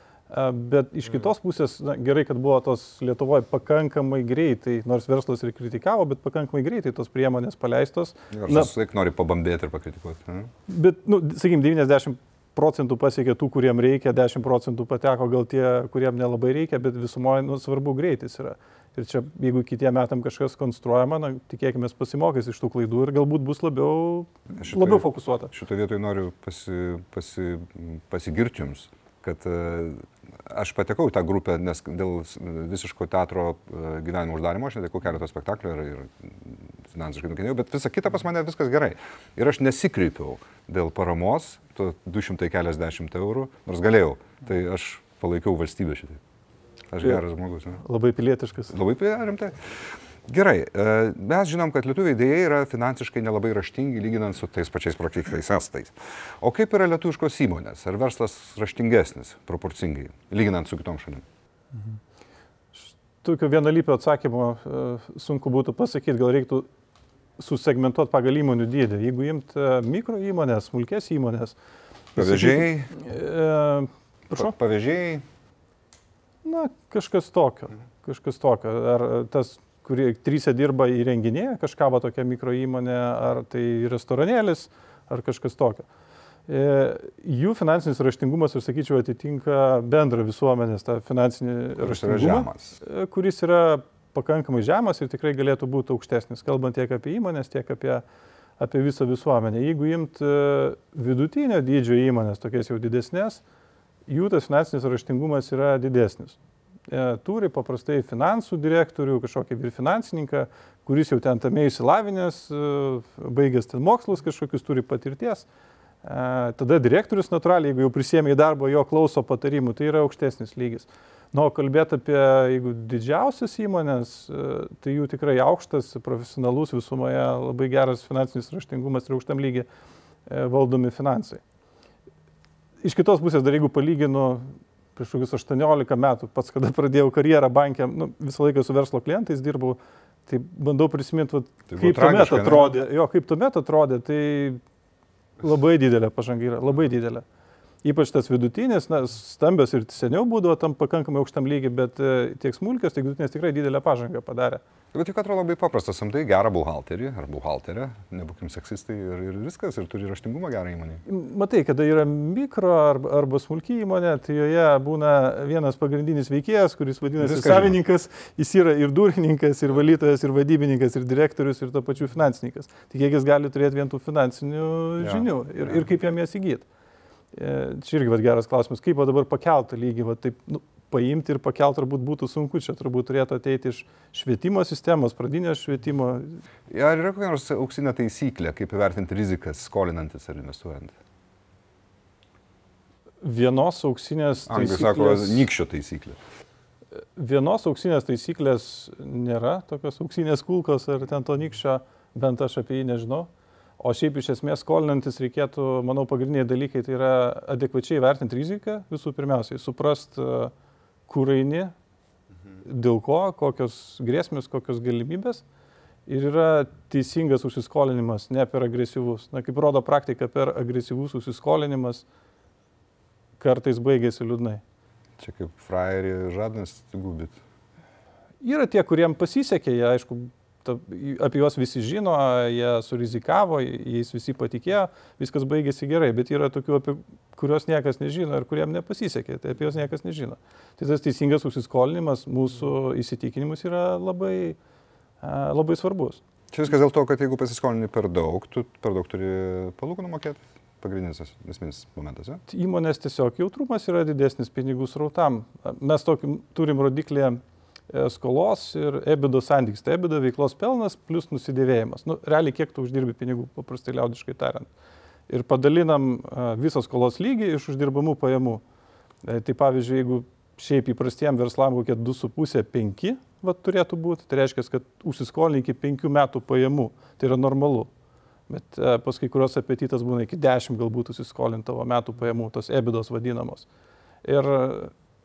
C: Bet iš kitos pusės, na, gerai, kad buvo tos Lietuvoje pakankamai greitai, nors verslas ir kritikavo, bet pakankamai greitai tos priemonės paleistos.
B: Vis laik nori pabambėti ir pakritikuoti. ne?
C: Bet, nu, sakykim, 90 procentų pasiekė tų, kuriem reikia, 10 procentų pateko gal tie, kuriem nelabai reikia, bet visumoje nu, svarbu greitis yra. Ir čia, jeigu kitiem metam kažkas konstruojama, na, tikėkime, pasimokys iš tų klaidų ir galbūt bus labiau,
B: Šitoj-
C: labiau fokusuota.
B: Šitoje vietoje noriu pasi, pasi, pasigirti jums, kad e, aš patekau į tą grupę, nes dėl visiško teatro e, gyvenimo uždarimo aš netekau keletą spektaklių ir, ir finansiškai nukentėjau, bet visa kita pas mane viskas gerai. Ir aš nesikreipiau dėl paramos, to 200 keliasdešimt eurų, nors galėjau. Tai aš palaikiau valstybę šitai. Aš geras žmogus. Ne?
C: Labai pilietiškas.
B: Labai prie- rimtai. Gerai, e, mes žinom, kad lietuviai dėja yra finansiškai nelabai raštingi, lyginant su tais pačiais prakeiktais estais. O kaip yra lietuviškos įmonės? Ar verslas raštingesnis proporcingai, lyginant su kitom šalim?
C: Tokio vienalypio atsakymo e, sunku būtų pasakyti, gal reiktų susegmentuoti pagal įmonių dydį. Jeigu imt e, mikro įmonės, smulkės įmonės.
B: Pavežėjai,
C: E, prašau?
B: pa- pavežėjai,
C: Na, kažkas tokio. Kažkas tokio. Ar tas, kurie trysia dirba įrenginėje kažką va tokia mikro įmonė, ar tai restoranėlis, ar kažkas tokio. E, jų finansinis raštingumas, aš sakyčiau, atitinka bendrą visuomenės tą finansinį
B: yra
C: raštingumą,
B: žemas.
C: e, kuris yra pakankamai žemas ir tikrai galėtų būti aukštesnis, kalbant tiek apie įmonės, tiek apie, apie visą visuomenę. Jeigu imt e, vidutinio dydžio įmonės, tokias jau didesnės, jų tas finansinis raštingumas yra didesnis. E, Turi paprastai finansų direktorių, kažkokį ir finansininką, kuris jau ten tame įsilavinęs, e, baigęs ten mokslus kažkokius, turi patirties. E, Tada direktorius natūraliai, jeigu jau prisėmė į darbą, jo klauso patarimų, tai yra aukštesnis lygis. Nu, o kalbėti apie, jeigu didžiausias įmonės, tai jų tikrai aukštas, profesionalus visumoje, labai geras finansinis raštingumas ir aukštam lygiai valdomi finansai. Iš kitos pusės, dar jeigu palyginu prieš kokius 18 metų, pats kada pradėjau karjerą bankė, nu, visą laiką su verslo klientais dirbau, tai bandau prisiminti, vat,
B: Tai
C: kaip tuomet
B: tragiška, ne?
C: atrodė. Jo, kaip tuomet atrodė, tai labai didelė pažanga yra, labai didelė. Ypač tas vidutinis, na, stambios ir seniau būdavo tam pakankamai aukštam lygiai, bet e, tiek smulkios, tiek vidutinės tikrai didelę pažangą padarė.
B: Bet juk atrodo labai paprasta, samdai gerą buhalterį ar buhalterę, nebūkim seksistai ir, ir viskas, ir turi raštingumą gerą įmonį.
C: Matai, kada yra mikro arba, arba smulki įmonė, tai joje būna vienas pagrindinis veikėjas, kuris vadinasi
B: žino.
C: savininkas, jis yra ir durkininkas, ir valytojas, ir vadybininkas, ir direktorius, ir to pačiu finansininkas. Tik kiek jis gali turėti vien tų finansinių
B: Jo,
C: žinių ir,
B: jo.
C: ir kaip jam jas įgyti. Čia irgi vat, geras klausimas, kaip dabar pakeltą lygį, va, taip, nu, paimti ir pakelti turbūt būtų sunku, čia turbūt turėtų ateiti iš švietimo sistemos, pradinio švietimo.
B: Ar yra kokia nors auksinė taisyklė, kaip įvertinti rizikas skolinantis ar investuojant?
C: Vienos auksinės
B: Anglai sako, nykščio taisyklė.
C: Vienos auksinės taisyklės nėra, tokios auksinės kulkos ar ten to nykščio, bent aš apie jį nežinau. O šiaip iš esmės skolinantis reikėtų, manau, pagrindiniai dalykai tai yra adekvačiai vertinti riziką, visų pirmiausiai, suprast, e, kur eini, dėl ko, kokios grėsmės, kokios galimybės. Ir yra teisingas užsiskolinimas, ne per agresyvus. Na, kaip rodo praktika, per agresyvus užsiskolinimas kartais baigėsi liūdnai.
B: Čia kaip frajerį žadnas gubit.
C: Yra tie, kuriem pasisekė, jie aišku, ta, apie juos visi žino, jie surizikavo, jais visi patikėjo, viskas baigėsi gerai, bet yra tokių, apie kuriuos niekas nežino ir kuriem nepasisekė, tai apie juos niekas nežino. Tai tas teisingas užsiskolinimas mūsų įsitikinimus yra labai, labai svarbus.
B: Čia viskas dėl to, kad jeigu pasiskolini per daug, tu per daug turi palūkanų mokėti. Pagrindinis es- esminis momentas. Ja?
C: Įmonės tiesiog jautrumas yra didesnis pinigų srautam. Mes tokį turim rodiklį skolos ir ebido santykis. Tai ebido veiklos pelnas plus nusidėvėjimas. Nu, realiai kiek tu uždirbi pinigų, paprastai liaudiškai tariant. Ir padalinam a, visą skolos lygį iš uždirbamų pajamų. E, Tai pavyzdžiui, jeigu šiaip įprastiem verslam kokie 2,5-5 turėtų būti, tai reiškia, kad užsiskolini iki 5 metų pajamų. Tai yra normalu. Bet e, pas kai kurios apetitas būna iki 10 galbūt užsiskolinti tavo metų pajamų, tos ebidos vadinamos. Ir e,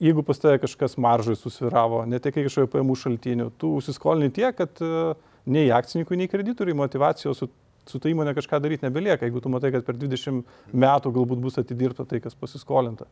C: jeigu pas tave kažkas maržai susviravo, netekai kažkojo pajamų šaltinių, tu užsiskolini tiek, kad e, nei akcininkui, nei kreditoriui motivacijos su, su ta įmonė kažką daryti nebelieka, jeigu tu matai, kad per 20 metų galbūt bus atidirbta tai, kas pasiskolinta.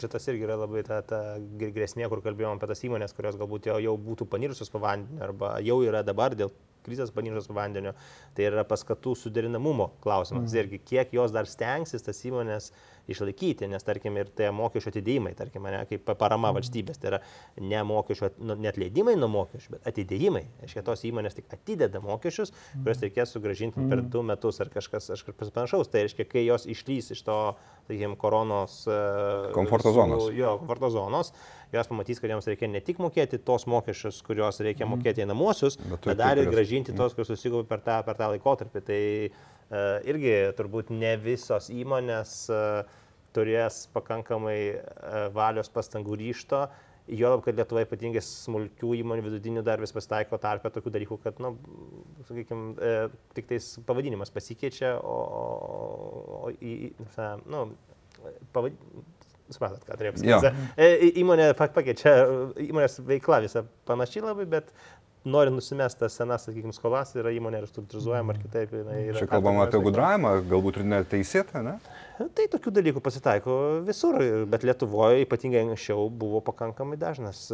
D: Čia tas irgi yra labai ta, ta gr- grėsmė, kur kalbėjom apie tas įmonės, kurios galbūt jau, jau būtų panirusios po vandeniu arba jau yra dabar dėl krizės po vandeniu. Tai yra paskatų suderinamumo klausimas. Mm. Irgi kiek jos dar stengsis tas įmonės išlaikyti, nes tarkim ir tie mokesčių atidėjimai, tarkim, ne, kaip pa- parama mm. valstybės, tai yra ne mokesčių, at- nu, net leidimai nuo mokesčių, bet atidėjimai. Reiškia, tos įmonės tik atideda mokesčius, kuriuos reikės sugražinti mm. per du metus ar kažkas, kažkas panašaus. Tai reiškia, kai jos išlys iš to, sakykime, koronos e,
B: Komforto zonos.
D: Jo, komforto zonos, jos pamatys, kad joms reikia ne tik mokėti tos mokesčius, kuriuos reikia mokėti einamuosius,
B: Bet
D: bet, bet dar ir gražinti tos, kuriuos susikaupė per tą, per tą laikotarpį. Tai uh, irgi turbūt ne visos įmonės uh, turės pakankamai uh, valios pastangų ryšto. Juolab, kad Lietuvoje ypatingai smulkių įmonių vidutinių dar vis pasitaiko tarpę tokių dalykų, kad, na, nu, sakykime, tik tais pavadinimas pasikeičia, o, o, o į, į- na, nu, pavadinimas. Suprantat, ką turėjau pasakyti. E, Įmonė pa- pakeičia, įmonės veikla visą panašiai labai, bet nori nusimesti tas senas, sakykime, skolas, yra įmonė restruktūrizuojama ar kitaip.
B: Čia kalbama apie gudravimą, galbūt ir neteisėtą, ne?
D: Tai tokių dalykų pasitaiko visur, bet Lietuvoje ypatingai anksčiau buvo pakankamai dažnas,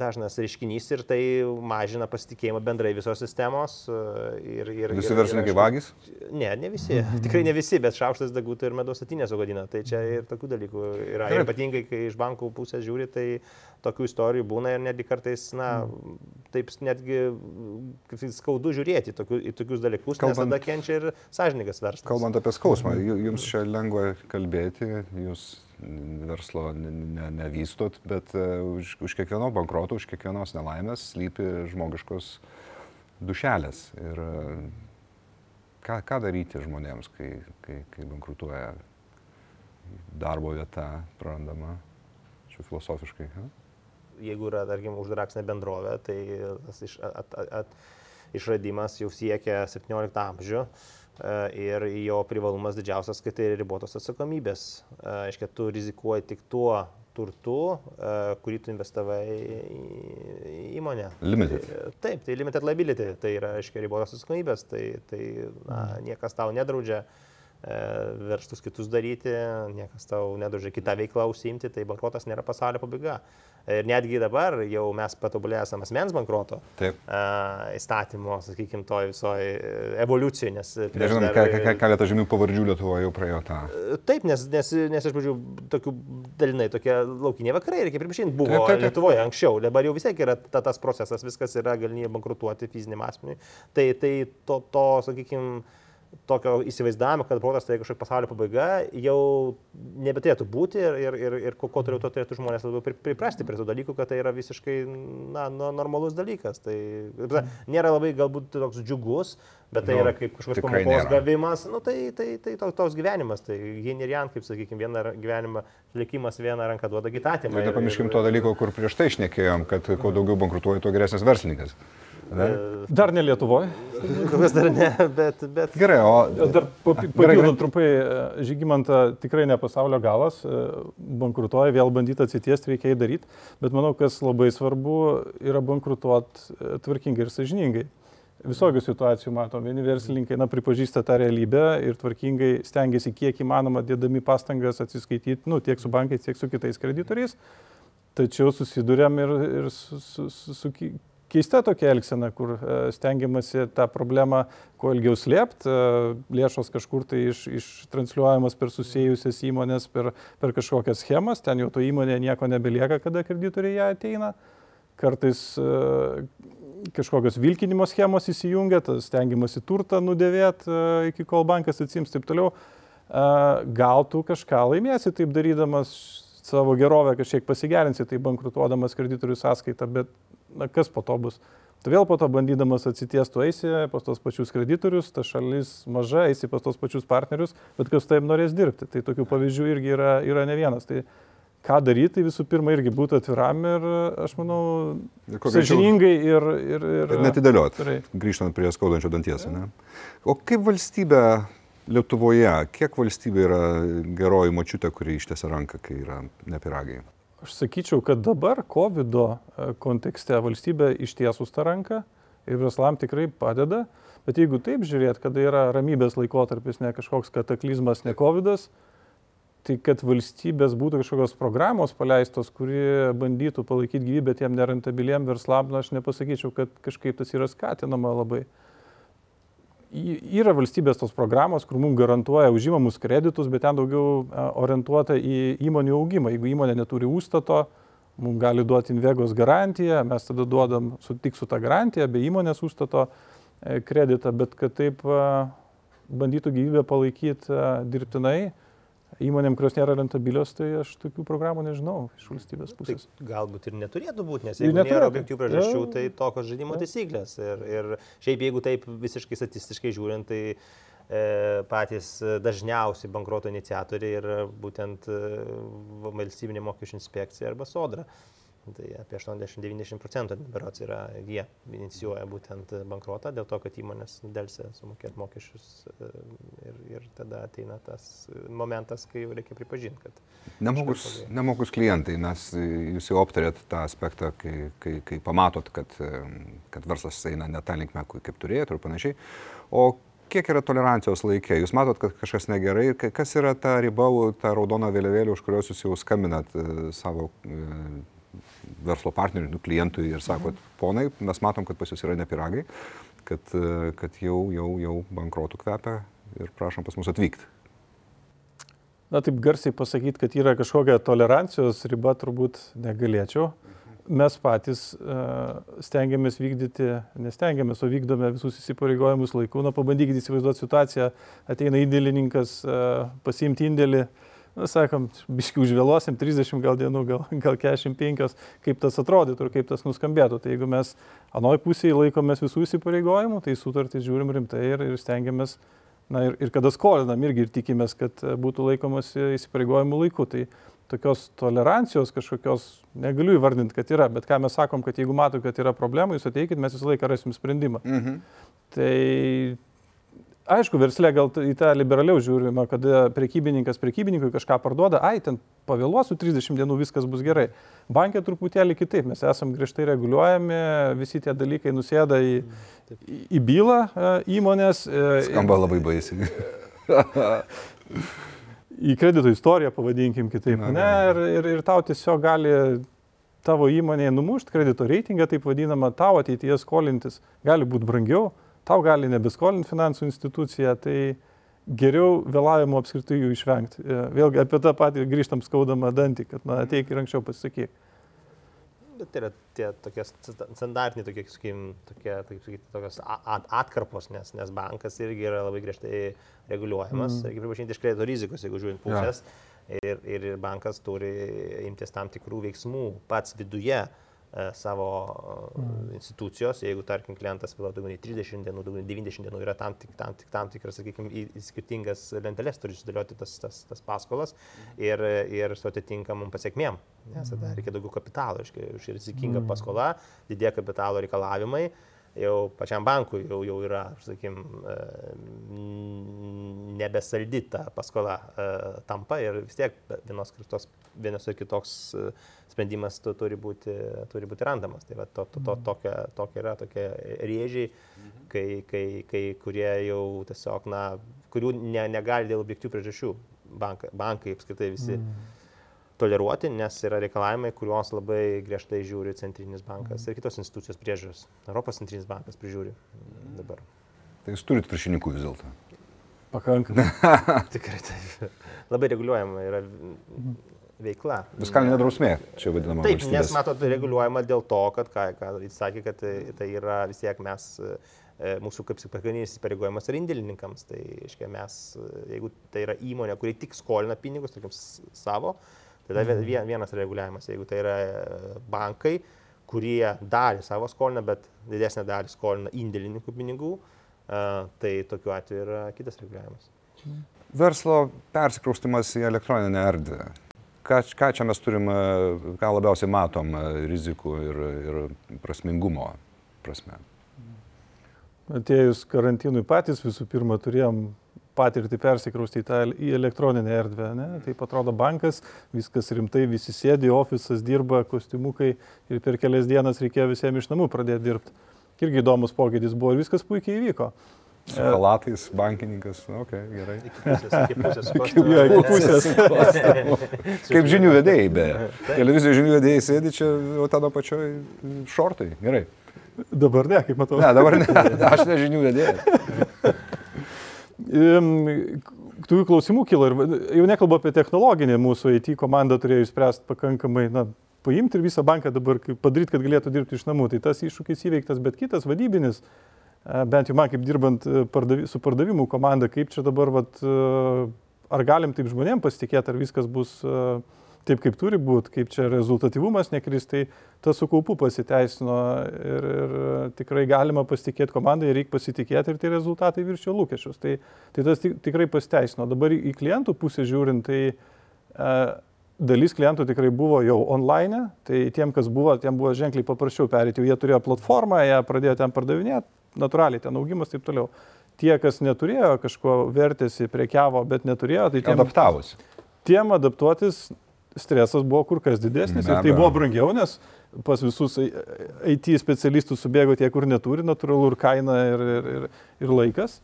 D: dažnas reiškinys ir tai mažina pasitikėjimą bendrai visos sistemos. Ir, ir,
B: Visi verslininkai vagys.
D: Ne, ne visi. Tikrai ne visi, bet šaukštas degų tai ir medaus atinė sugadina. Tai čia ir tokių dalykų yra. Ir ypatingai, kai iš bankų pusės žiūri, tai tokių istorijų būna ir netgi kartais, na, taip netgi skaudu žiūrėti tokių, į tokius dalykus, Kalbant, nes tada kenčia ir sąžininkas verslas.
B: Kalbant apie skausmą, ju- jums čia lengva kalbėti, jūs verslo ne- ne- nevystot, bet e, už, už kiekvieno bankroto, už kiekvienos nelaimės slypi žmogiškos dušelės. Ir e, ką, ką daryti žmonėms, kai, kai, kai bankrutuoja darbo vieta prarandama, čia filosofiškai. Ne?
D: Jeigu yra, tarkim, uždaraksinė bendrovė, tai tas iš, at, at, at, išradimas jau siekia 17 amžių e, ir jo privalumas didžiausias, kai tai ribotos atsakomybės. E, Aiškiai, tu rizikuoji tik tuo turtu, e, kurį tu investavai į įmonę.
B: Limited.
D: Tai, taip, tai limited liability, tai yra, aiškiai, ribotos atsakomybės, tai, tai na, niekas tau nedraudžia e, verslus kitus daryti, niekas tau nedraudžia kitą veiklą užsiimti, tai bankrotas nėra pasaulio pabaiga. Ir netgi dabar jau mes patobulėję esame asmens bankroto
B: Taip.
D: e, įstatymo, sakykime, toj visoje evoliucijoje, nes...
B: Nežinom,
D: dar-
B: ke, ke, ke, keletą žymių pavardžių Lietuvoje jau praėjo tą.
D: Taip, nes, nes, nes iš pradžių tokių dalinai tokie laukiniai vakarai, reikia pripažinti, buvo
B: Taip, taip, taip.
D: Lietuvoje anksčiau, dabar jau vis tiek yra ta, tas procesas, viskas yra galimybė bankrutuoti fiziniam asmeniui. Tai, tai to, to sakykime, tokio įsivaizdavimo, kad protas tai kažkokia pasaulio pabaiga, jau nebeturėtų būti ir, ir, ir, ir kuo toliau to turėtų žmonės labiau pri- priprasti prie tų dalykų, kad tai yra visiškai na, normalus dalykas. Tai nėra labai galbūt toks džiugus, bet tai
B: Nu,
D: yra kaip kažkoks pamokos
B: nėra.
D: gavimas, nu, tai, tai, tai to, toks gyvenimas, tai yin ir yang, kaip sakykime, vieną gyvenimą, likimas vieną ranką duoda gitatėm.
B: Bet nepamirškim to dalyko, kur prieš tai išnekėjom, kad kuo daugiau bankrutuoji, tuo geresnis verslininkas. Ne?
C: Dar ne Lietuvoje.
D: Kol kas dar ne, bet, bet
B: Gerai, o
C: Dar papildant trumpai, e, Žygimantą tikrai ne pasaulio galas, e, bankrutuoja, vėl bandyti atsitiesti reikia įdaryti, bet manau, kas labai svarbu yra bankrutuoti tvarkingai ir sažiningai. Visokių situacijų matom, vieni verslininkai na, pripažįsta tą realybę ir tvarkingai stengiasi kiek įmanoma dėdami pastangas atsiskaityti nu, tiek su bankais, tiek su kitais kreditoriais, tačiau susidurėm ir, ir su, su, su, su keista tokia elgsena, kur e, stengiamasi tą problemą kuo ilgiau slėpti, lėšos kažkur tai iš, ištransliuojamas per susijusias įmonės, per, per kažkokias schemas, ten jau to įmonė nieko nebelieka, kada kreditoriai ją ateina. Kartais e, kažkokios vilkinimo schemos įsijungia, stengiamasi turtą nudėvėti iki kol bankas atsims taip toliau. E, Gal tu kažką laimėsi taip darydamas savo gerovę kažkiek pasigerinsi, tai bankrutuodamas kreditorių sąskaitą, bet na, kas po to bus? Tu vėl po to bandydamas atsities, tu eisi pas tos pačius kreditorius, ta šalis maža, eisi pas tos pačius partnerius, bet kas taip norės dirbti. Tai tokių pavyzdžių irgi yra, yra ne vienas. Tai ką daryti, tai visų pirma irgi būti atviram ir aš manau, sažiningai ir... ir, ir,
B: ir netidėliot, grįžtant prie skaudančio danties. Ne? O kaip valstybė Lietuvoje, kiek valstybė yra geroji močiutė, kuri ištiesia ranką, kai yra nepiragai?
C: Aš sakyčiau, kad dabar COVID kontekste valstybė ištiesus tą ranką ir verslam tikrai padeda, bet jeigu taip žiūrėt, kada yra ramybės laikotarpis, ne kažkoks kataklizmas, ne COVID, tai kad valstybės būtų kažkokios programos paleistos, kurie bandytų palaikyti gyvybę tiem nerentabiliem verslam, na, aš nepasakyčiau, kad kažkaip tas yra skatinama labai. Y- Yra valstybės tos programos, kur mums garantuoja užimamus kreditus, bet ten daugiau e, orientuota į įmonių augimą. Jeigu įmonė neturi užstato, mums gali duoti Invegos garantiją, mes tada duodam su, tik su tą garantiją, be įmonės užstato e, kreditą, bet kad taip e, bandytų gyvybę palaikyti dirbtinai, įmonėm, kurios nėra rentabilios, tai aš tokių programų nežinau iš valstybės
D: Tai
C: pusės.
D: galbūt ir neturėtų būti, nes jeigu nėra
C: neturėtų.
D: objektyvių priežasčių,
C: Jo.
D: tai tokios žaidimo taisyklės. Ir, ir šiaip jeigu taip visiškai statistiškai žiūrint, tai e, patys dažniausi bankruoto iniciatoriai yra būtent e, valstybinė mokesčių inspekcija arba sodra. Tai apie 80-90 procentų berots yra, jie inicijuoja būtent bankrotą dėl to, kad įmonės dėlse sumokėti mokesčius e, ir, ir tada ateina tas momentas, kai jau reikia pripažinti, kad
B: Nemokus, nemokus klientai, nes e, jūs jau aptarėt tą aspektą, kai, kai, kai pamatot, kad, e, kad verslas eina ne tą linkmę, kaip turėtų ir panašiai. O kiek yra tolerancijos laikė? Jūs matot, kad kažkas negerai kas yra ta riba, ta raudona vėliavėlė, už kurios jūs jau skambinat e, savo verslo partneriui, nu, klientui ir sakot, ponai, mes matom, kad pas jūs yra nepiragai, kad, e, kad jau, jau, jau bankrotų kvepia ir prašom pas mus atvykti.
C: Na taip garsiai pasakyti, kad yra kažkokia tolerancijos riba, turbūt negalėčiau. Mes patys uh, stengiamės vykdyti, nestengiamės, o vykdome visus įsipareigojimus laiku. Na, pabandykite įsivaizduoti situaciją, ateina indėlininkas uh, pasiimti indėlį, na, sakom, biškių užvėluosim 30 gal dienų, gal, gal 45, kaip tas atrodytų ir kaip tas nuskambėtų. Tai jeigu mes anoj pusėje laikomės visų įsipareigojimų, tai sutartys žiūrim rimtai ir, ir stengiamės Na ir, ir kada skolinam irgi ir tikimės, kad e, būtų laikomasi įsipareigojimų laiku. Tai tokios tolerancijos kažkokios negaliu įvardinti, kad yra, bet ką mes sakom, kad jeigu matom, kad yra problemų, jūs ateikit, mes visą laiką rasim sprendimą.
B: Mhm.
C: Tai aišku, verslė gal į tą liberaliau žiūrima, kada prekybininkas prekybininkui kažką parduoda, ai, ten pavėluosiu 30 dienų, viskas bus gerai. Bankė truputėlį kitaip, mes esam griežtai reguliuojami, visi tie dalykai nusėda į, į, į bylą e, įmonės. e,
B: Skamba labai baisiai.
C: į kredito istoriją, pavadinkim kitaip.
B: Na,
C: Ne, ir, ir, ir tau tiesiog gali tavo įmonėje numušti kredito reitingą, taip vadinamą, tau ateityje skolintis gali būti brangiau, tau gali nebeskolinti finansų institucija, tai geriau vėlavimo apskritai jų išvengti. E, Vėlgi apie tą patį grįžtam skaudamą dantį, kad na, ateik ir anksčiau pasisakyk.
D: Bet tai yra tie tokie sta- standartiniai, tokie, sakykim, tokie, taip sakyti, tokios a- a- atkarpos, nes, nes bankas irgi yra labai griežtai reguliuojamas, mm. reikia pripažinti iš kredito rizikos, jeigu žiūrint pusės. Ir, ir, ir bankas turi imtis tam tikrų veiksmų pats viduje e, savo mm. institucijos, jeigu, tarkim, klientas vėluoja daugiau nei 30 dienų, daugiau nei 90 dienų, yra tam, tik, tam, tik, tam tikras, sakykime, į, į skirtingas lenteles turi sudėlioti tas, tas, tas paskolas ir, ir su atitinkamom pasiekmėm. Nes tada reikia daugiau kapitalo, už rizikinga paskola, didėja kapitalo reikalavimai, jau pačiam bankui jau, jau yra, sakykime, nebesaldi ta paskola e, tampa ir vis tiek vienos, kitos, vienos ir kitoks e, sprendimas tu, turi, būti, turi būti randamas. Tai va, to, to, to, tokia, tokia yra tokie rėžiai, kai, kai, kai, kurie jau tiesiog, na, kurių ne, negali dėl objektyvių priežasčių bankai, bankai apskritai visi. Mm toleruoti, nes yra reikalavimai, kuriuos labai griežtai žiūri Centrinis bankas ir kitos institucijos priežiūros. Europos Centrinis bankas prižiūri dabar.
B: Tai jūs turit viršininkų vis dėlto.
C: Pakankamai.
D: Tikrai taip. Labai reguliuojama yra veikla.
B: Fiskalinė drausmė, čia vadinama.
D: Taip,
B: valstybės.
D: nes matot, reguliuojama dėl to, kad, ką, ką jis sakė, kad tai, tai yra vis tiek mes, e, mūsų kaip pagrindinis įsipareigojimas yra indėlininkams. Tai, aiškiai, mes, e, jeigu tai yra įmonė, kuri tik skolina pinigus, tarkim, savo, tai tada vien- vienas reguliavimas. Jeigu tai yra e, bankai, kurie dalį savo skolina, bet didesnę dalį skolina indėlininkų pinigų, e, tai tokiu atveju yra kitas reguliavimas.
B: Verslo persikraustimas į elektroninę erdvę. Ką, ką čia mes turime, ką labiausiai matom e, rizikų ir, ir prasmingumo prasme.
C: Atėjus karantinui patys visų pirma turėjom patirtį persikrausti į tą į elektroninę erdvę. Ne? Taip atrodo bankas, viskas rimtai, visi sėdi, ofisas dirba, kostiumukai ir per kelias dienas reikėjo visiems iš namų pradėti dirbti. Irgi įdomus pokytis buvo ir viskas puikiai įvyko.
B: Su halatais, bankininkas, ok, gerai.
D: Iki pusės, iki pusės
C: Jo, iki pusės.
B: Kaip žinių vedėjai, beje. Televizijos žinių vedėjai sėdi čia, o tada pačioj šortai. Gerai.
C: Dabar ne, kaip matau.
B: Ne, dabar ne, aš ne žinių vedėjas.
C: Im, Tų klausimų kilo ir jau nekalbu apie technologinį, mūsų IT komanda turėjo išspręsti pakankamai, na, paimti ir visą banką dabar padaryti, kad galėtų dirbti iš namų. Tai tas iššūkis įveiktas, bet kitas vadybinis, e, bent jau man kaip dirbant e, pardavi, su pardavimų komanda, kaip čia dabar vat, e, ar galim taip žmonėm pasitikėti, ar viskas bus taip, kaip turi būti, kaip čia rezultatyvumas nekris, tai tas su kaupu pasiteisino ir, ir tikrai galima pasitikėti komandai, reikia pasitikėti ir tie rezultatai viršio lūkesčius. Tai, tai tas tik, tikrai pasiteisino. Dabar į klientų pusę žiūrint, tai e, dalis klientų tikrai buvo jau online, tai tiem, kas buvo, tiem buvo ženkliai paprasčiau perėti, jau jie turėjo platformą, jie pradėjo ten pardavinėti, natūraliai ten augimas ir taip toliau. Tie, kas neturėjo kažko vertėsi, prekiavo, bet neturėjo, tai tiem,
B: Adaptavosi.
C: tiem adaptuotis stresas buvo kur kas didesnis
B: Be
C: ir tai buvo brangiau, nes pas visus IT specialistus subėgo tie, kur neturi, natūralu ir kaina, ir, ir, ir, ir laikas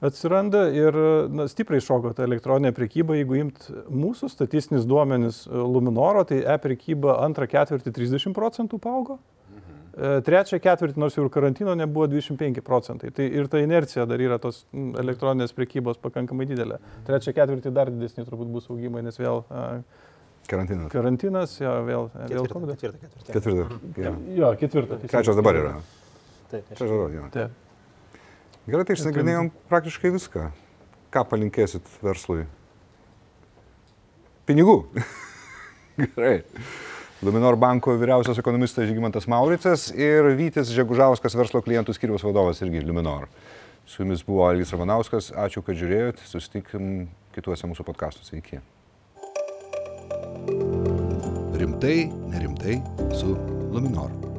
C: atsiranda ir na, stipriai šoko ta elektroninė prekyba. Jeigu imt mūsų statistinis duomenis Luminoro, tai e-prekyba antrą ketvirtį 30 procentų paaugo. E, Trečią ketvirtį, nors jau ir karantino nebuvo 25 procentai. Tai ir ta inercija dar yra tos elektroninės prekybos pakankamai didelė. Trečią ketvirtį dar didesni turbūt bus augimai, nes vėl a,
B: Karantinas.
C: karantinas, jo, vėl, vėl
D: Ketvirtą,
C: COVID.
D: ketvirtą, ketvirtą.
B: Ketvirtą. jo.
C: Jo, ketvirtą.
B: Trečias dabar yra.
D: Taip,
B: Trečias dabar, jo.
C: Taip.
B: Gerai, tai išnagrinėjom praktiškai viską. Ką palinkėsit verslui? Pinigų. Gerai. Luminor banko vyriausias ekonomistas Žygimantas Mauricas ir Vytis Žegužauskas, verslo klientų skiriaus vadovas irgi Luminor. Su jumis buvo Algis Ramanauskas, ačiū, kad žiūrėjot, susitikim kituose mūsų podkastuose. Iki.
A: Rimtai, nerimtai su Luminor.